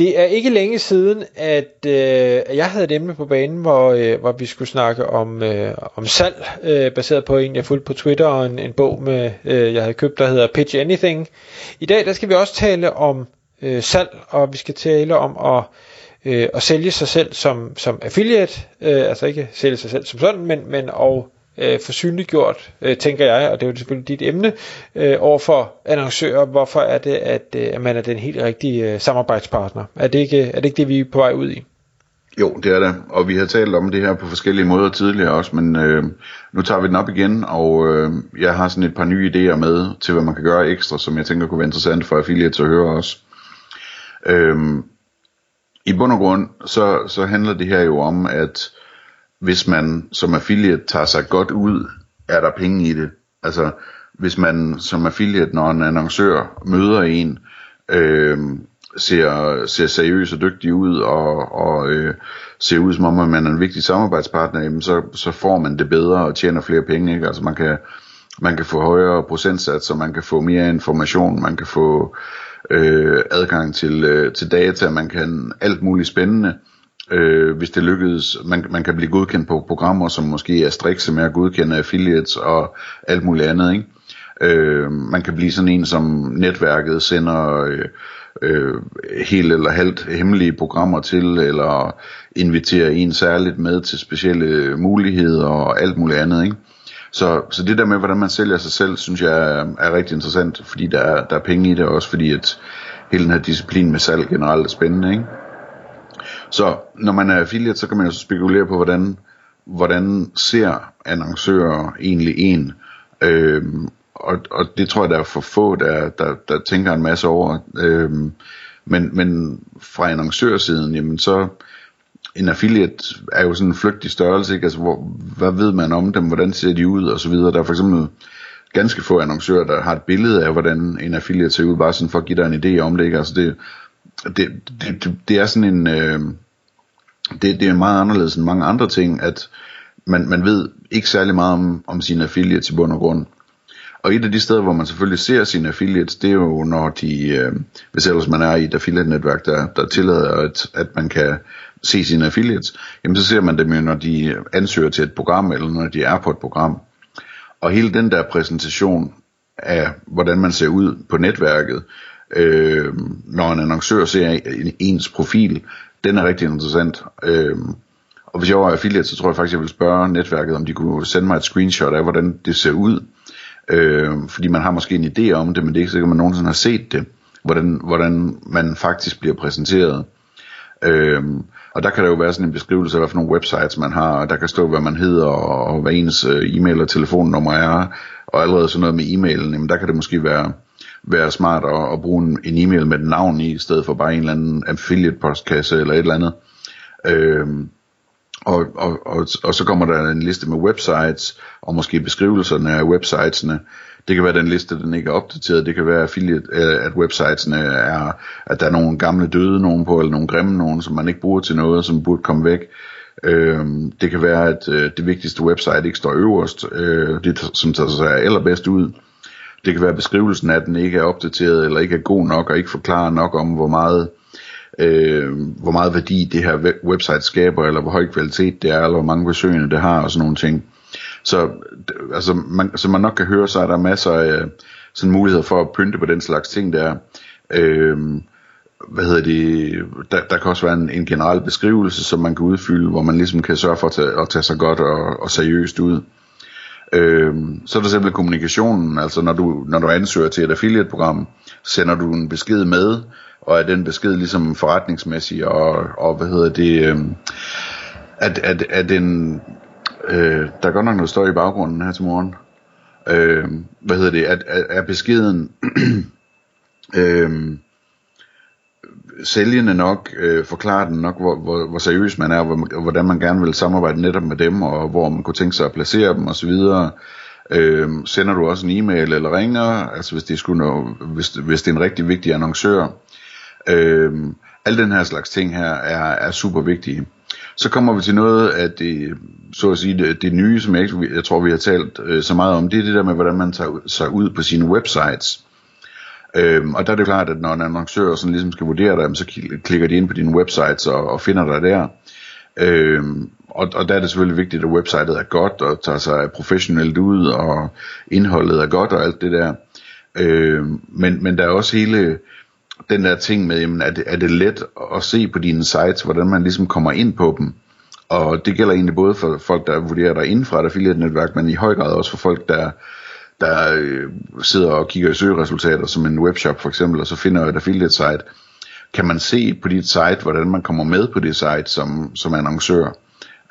Det er ikke længe siden, at øh, jeg havde et emne på banen, hvor, øh, hvor vi skulle snakke om, øh, om salg, øh, baseret på en, jeg fulgte på Twitter, og en, en bog, med, øh, jeg havde købt, der hedder Pitch Anything. I dag der skal vi også tale om øh, salg, og vi skal tale om at, øh, at sælge sig selv som, som affiliate, øh, altså ikke sælge sig selv som sådan, men, men og øh, få synliggjort, øh, tænker jeg, og det er jo selvfølgelig dit emne, øh, overfor annoncører, hvorfor er det, at, øh, at man er den helt rigtige øh, samarbejdspartner? Er det, ikke, er det ikke det, vi er på vej ud i? Jo, det er det, og vi har talt om det her på forskellige måder tidligere også, men øh, nu tager vi den op igen, og øh, jeg har sådan et par nye idéer med til, hvad man kan gøre ekstra, som jeg tænker kunne være interessant for affiliates at høre også. Øh, I bund og grund, så, så handler det her jo om, at hvis man som affiliate tager sig godt ud, er der penge i det. Altså, hvis man som affiliate, når en annoncør møder en, øh, ser, ser seriøs og dygtig ud, og, og øh, ser ud som om, at man er en vigtig samarbejdspartner, jamen så, så får man det bedre og tjener flere penge. Ikke? Altså man kan, man kan få højere procentsatser, man kan få mere information, man kan få øh, adgang til, øh, til data, man kan alt muligt spændende øh, øh, hvis det lykkedes. Man, man kan blive godkendt på programmer, som måske er strikse med at godkende affiliates og alt muligt andet. Ikke? Øh, man kan blive sådan en, som netværket sender øh, øh, helt eller halvt hemmelige programmer til, eller inviterer en særligt med til specielle muligheder og alt muligt andet. Ikke? Så, så det der med, hvordan man sælger sig selv, synes jeg er, er rigtig interessant, fordi der er, der er penge i det også, fordi at hele den her disciplin med salg generelt er spændende. Ikke? Så når man er affiliate, så kan man jo spekulere på, hvordan, hvordan ser annoncører egentlig en. Øhm, og, og det tror jeg, der er for få, der, der, der tænker en masse over. Øhm, men, men fra annoncørsiden, jamen så en affiliate er jo sådan en flygtig størrelse, ikke? Altså, hvor, hvad ved man om dem, hvordan ser de ud, og så videre. Der er for eksempel ganske få annoncører, der har et billede af, hvordan en affiliate ser ud, bare sådan for at give dig en idé om det, ikke? Altså det, det, det, det er sådan en, øh, det, det er meget anderledes end mange andre ting, at man, man ved ikke særlig meget om, om sine affiliates i bund og grund. Og et af de steder, hvor man selvfølgelig ser sine affiliates, det er jo når de, øh, hvis ellers man er i et affiliate-netværk, der, der tillader, at, at man kan se sine affiliates, jamen så ser man dem jo, når de ansøger til et program, eller når de er på et program. Og hele den der præsentation af, hvordan man ser ud på netværket, øh, når en annoncør ser ens profil, den er rigtig interessant. Øh, og hvis jeg var affiliate, så tror jeg faktisk, jeg ville spørge netværket, om de kunne sende mig et screenshot af, hvordan det ser ud. Øh, fordi man har måske en idé om det, men det er ikke sikkert, at man nogensinde har set det. Hvordan, hvordan man faktisk bliver præsenteret. Øhm, og der kan der jo være sådan en beskrivelse af, hvad for nogle websites man har, og der kan stå, hvad man hedder, og hvad ens øh, e-mail og telefonnummer er, og allerede sådan noget med e-mailen, jamen der kan det måske være, være smart at, at bruge en, en e-mail med et navn i, i stedet for bare en eller anden affiliate postkasse eller et eller andet. Øhm, og, og, og, og så kommer der en liste med websites, og måske beskrivelserne af websitesene. Det kan være den liste, den ikke er opdateret. Det kan være affiliate, øh, at websitesene er, at der er nogle gamle døde nogen på, eller nogle grimme nogen, som man ikke bruger til noget, som burde komme væk. Øhm, det kan være, at øh, det vigtigste website ikke står øverst, øh, det som tager sig allerbedst ud. Det kan være, beskrivelsen af den ikke er opdateret, eller ikke er god nok, og ikke forklarer nok om, hvor meget, øh, hvor meget værdi det her website skaber, eller hvor høj kvalitet det er, eller hvor mange besøgende det har, og sådan nogle ting. Så, altså, man, som man nok kan høre, så er der masser af øh, sådan muligheder for at pynte på den slags ting der. Øh, hvad hedder det, der, der kan også være en, en generel beskrivelse, som man kan udfylde, hvor man ligesom kan sørge for at tage, at tage sig godt og, og seriøst ud. Øh, så er der simpelthen kommunikationen, altså når du, når du ansøger til et affiliate-program, sender du en besked med, og er den besked ligesom forretningsmæssig, og, og hvad hedder det, øh, at, at, at den, øh, der er godt nok noget støj i baggrunden her til morgen, øh, hvad hedder det, at, at, at beskeden, øh, sælgende nok, øh, forklare den nok, hvor, hvor, hvor seriøs man er, og hvor, hvordan man gerne vil samarbejde netop med dem, og hvor man kunne tænke sig at placere dem osv., Øh, sender du også en e-mail eller ringer, altså hvis det, skulle nå, hvis, hvis det er en rigtig vigtig annoncør. Øh, al den her slags ting her er, er super vigtige. Så kommer vi til noget af det, så at sige, det, det nye, som jeg, ikke, jeg tror, vi har talt øh, så meget om, det er det der med, hvordan man tager sig ud på sine websites. Øhm, og der er det klart, at når en annoncør sådan ligesom skal vurdere dig, så klikker de ind på dine websites og, og finder dig der. Øhm, og, og der er det selvfølgelig vigtigt, at websitet er godt og tager sig professionelt ud, og indholdet er godt og alt det der. Øhm, men, men der er også hele den der ting med, jamen, er, det, er det let at se på dine sites, hvordan man ligesom kommer ind på dem. Og det gælder egentlig både for folk, der vurderer dig inden for et affiliate-netværk, men i høj grad også for folk, der, der øh, sidder og kigger i søgeresultater, som en webshop for eksempel, og så finder et affiliate-site. Kan man se på dit site, hvordan man kommer med på det site som, som annoncør?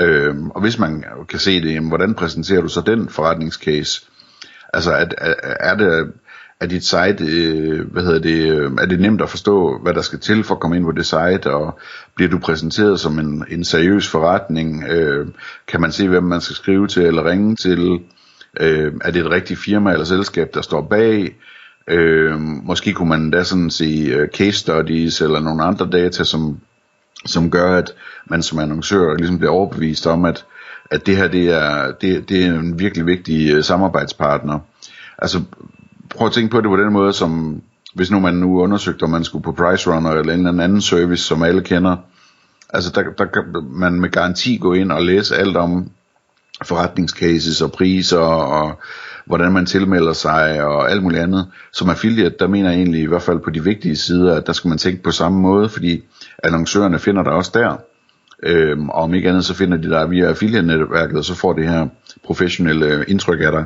Øh, og hvis man kan se det, jamen, hvordan præsenterer du så den forretningscase? Altså, at, er, er det er dit site, øh, hvad hedder det, øh, er det nemt at forstå, hvad der skal til for at komme ind på det site, og bliver du præsenteret som en, en seriøs forretning, øh, kan man se, hvem man skal skrive til eller ringe til, øh, er det et rigtigt firma eller selskab, der står bag, øh, måske kunne man da sådan se uh, øh, case studies eller nogle andre data, som, som gør, at man som annoncør ligesom bliver overbevist om, at, at det her det er, det, det er en virkelig vigtig uh, samarbejdspartner. Altså prøv at tænke på det på den måde, som hvis nu man nu undersøgte, om man skulle på Price Runner eller en eller anden service, som alle kender, altså der, der kan man med garanti gå ind og læse alt om forretningscases og priser og hvordan man tilmelder sig og alt muligt andet. Som affiliate, der mener jeg egentlig i hvert fald på de vigtige sider, at der skal man tænke på samme måde, fordi annoncørerne finder dig også der. Øhm, og om ikke andet, så finder de der via affiliate-netværket, og så får det her professionelle indtryk af dig.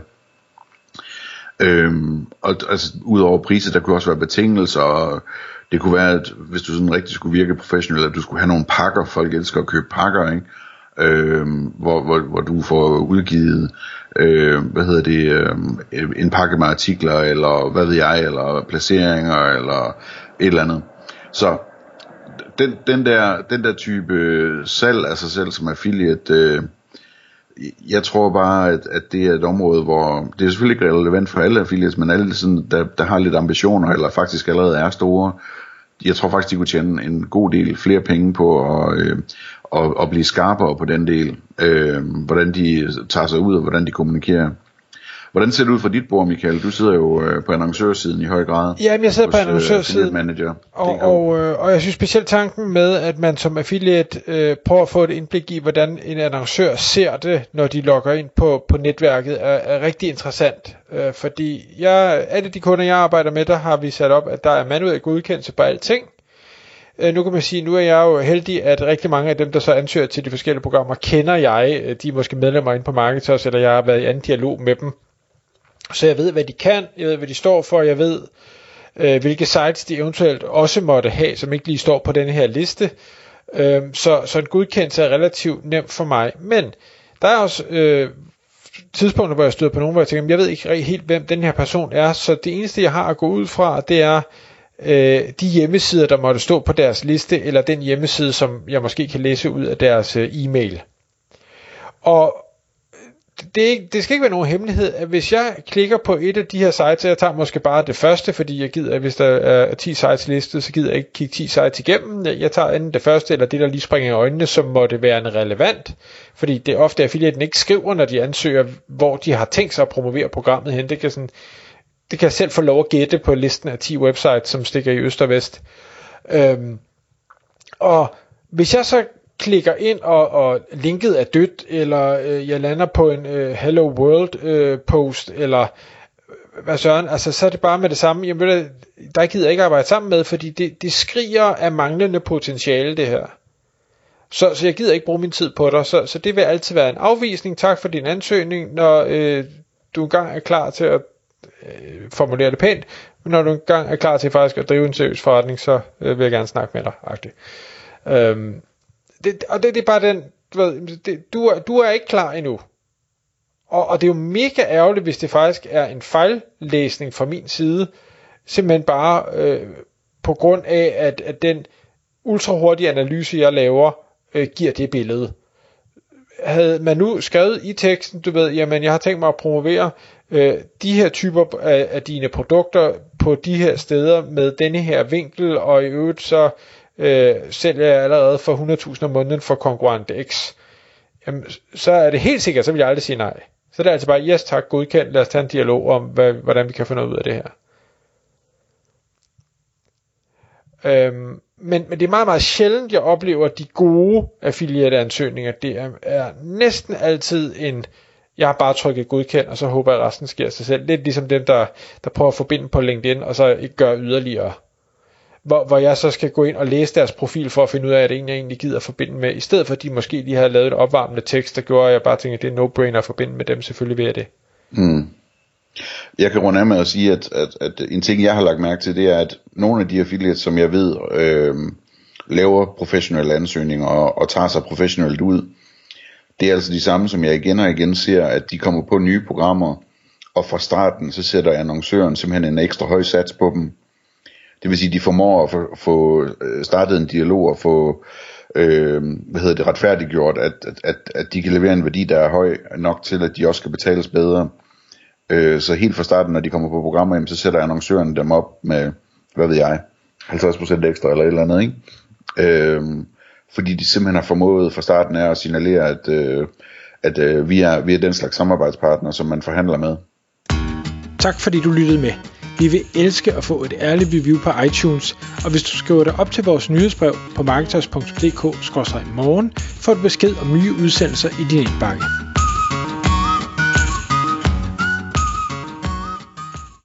Øhm, og altså, udover priser, der kunne også være betingelser, og det kunne være, at hvis du sådan rigtig skulle virke professionel, at du skulle have nogle pakker, folk elsker at købe pakker, ikke? Øh, hvor, hvor, hvor du får udgivet, øh, hvad hedder det, øh, en pakke med artikler, eller hvad ved jeg, eller placeringer, eller et eller andet. Så den, den, der, den der type salg af sig selv som affiliate, øh, jeg tror bare, at, at det er et område, hvor det er selvfølgelig ikke relevant for alle affiliates, men alle, sådan, der, der har lidt ambitioner, eller faktisk allerede er store, jeg tror faktisk, de kunne tjene en god del flere penge på at, øh, at, at blive skarpere på den del, øh, hvordan de tager sig ud, og hvordan de kommunikerer. Hvordan ser det ud for dit bord, Michael? Du sidder jo øh, på annoncørsiden i høj grad. Ja, jeg sidder hos, på øh, annoncørsiden. Manager. Og, og, øh, og jeg synes specielt tanken med, at man som affiliate øh, prøver at få et indblik i, hvordan en annoncør ser det, når de logger ind på, på netværket, er, er rigtig interessant. Øh, fordi jeg, alle de kunder, jeg arbejder med, der har vi sat op, at der er manuel godkendelse på alting. Øh, nu kan man sige, nu er jeg jo heldig, at rigtig mange af dem, der så ansøger til de forskellige programmer, kender jeg. Øh, de er måske medlemmer inde på Marketers, eller jeg har været i anden dialog med dem så jeg ved, hvad de kan, jeg ved, hvad de står for, jeg ved, øh, hvilke sites de eventuelt også måtte have, som ikke lige står på den her liste. Øh, så, så en godkendelse er relativt nem for mig. Men der er også øh, tidspunkter, hvor jeg støder på nogen, hvor jeg tænker, jeg ved ikke helt, hvem den her person er, så det eneste, jeg har at gå ud fra, det er øh, de hjemmesider, der måtte stå på deres liste, eller den hjemmeside, som jeg måske kan læse ud af deres øh, e-mail. Og det, er, det skal ikke være nogen hemmelighed, at hvis jeg klikker på et af de her sites, jeg tager måske bare det første, fordi jeg gider, hvis der er 10 sites listet, så gider jeg ikke kigge 10 sites igennem. Jeg tager enten det første, eller det, der lige springer i øjnene, som måtte være en relevant. Fordi det er ofte, at affiliaten ikke skriver, når de ansøger, hvor de har tænkt sig at promovere programmet hen. Det kan, sådan, det kan jeg selv få lov at gætte på listen af 10 websites, som stikker i øst og vest. Øhm, og hvis jeg så klikker ind, og, og linket er dødt, eller øh, jeg lander på en øh, Hello World øh, post, eller øh, hvad søren, altså så er det bare med det samme, jamen ved der gider jeg ikke arbejde sammen med, fordi det, det skriger af manglende potentiale det her. Så, så jeg gider ikke bruge min tid på dig, så, så det vil altid være en afvisning. Tak for din ansøgning, når øh, du engang er klar til at øh, formulere det pænt, men når du engang er klar til faktisk at drive en seriøs forretning, så øh, vil jeg gerne snakke med dig. Agtigt. Øhm, det, og det, det er bare den, du, ved, det, du, er, du er ikke klar endnu. Og, og det er jo mega ærgerligt, hvis det faktisk er en fejllæsning fra min side, simpelthen bare øh, på grund af, at, at den ultra hurtige analyse, jeg laver, øh, giver det billede. Havde man nu skrevet i teksten, du ved, jamen jeg har tænkt mig at promovere øh, de her typer af, af dine produkter på de her steder med denne her vinkel, og i øvrigt så øh, sælger jeg allerede for 100.000 om måneden for konkurrent X, jamen, så er det helt sikkert, så vil jeg aldrig sige nej. Så det er altså bare, yes tak, godkendt, lad os tage en dialog om, hvad, hvordan vi kan få noget ud af det her. Øhm, men, men det er meget, meget sjældent, jeg oplever de gode affiliate-ansøgninger. Det er, er næsten altid en, jeg har bare trykket godkend, og så håber jeg, at resten sker sig selv. Lidt ligesom dem, der, der prøver at forbinde på LinkedIn, og så ikke gør yderligere. Hvor, hvor jeg så skal gå ind og læse deres profil for at finde ud af, at det er en, jeg egentlig gider at forbinde med, i stedet for at de måske lige har lavet en opvarmende tekst, der gjorde, at jeg bare tænkte, at det er no-brainer at forbinde med dem, selvfølgelig ved jeg det. Mm. Jeg kan runde af med at sige, at, at, at en ting, jeg har lagt mærke til, det er, at nogle af de affiliates, som jeg ved, øh, laver professionelle ansøgninger og, og tager sig professionelt ud, det er altså de samme, som jeg igen og igen ser, at de kommer på nye programmer, og fra starten, så sætter annoncøren simpelthen en ekstra høj sats på dem. Det vil sige, at de formår at få, få øh, startet en dialog og få øh, hvad hedder det, retfærdiggjort, at, at, at, at de kan levere en værdi, der er høj nok til, at de også skal betales bedre. Øh, så helt fra starten, når de kommer på programmer, så sætter annoncøren dem op med, hvad ved jeg, 50% ekstra eller et eller andet, ikke? Øh, fordi de simpelthen har formået fra starten af at signalere, at, øh, at øh, vi, er, vi er den slags samarbejdspartner, som man forhandler med. Tak fordi du lyttede med. Vi vil elske at få et ærligt review på iTunes, og hvis du skriver dig op til vores nyhedsbrev på marketers.dk-morgen, får du besked om nye udsendelser i din indbakke.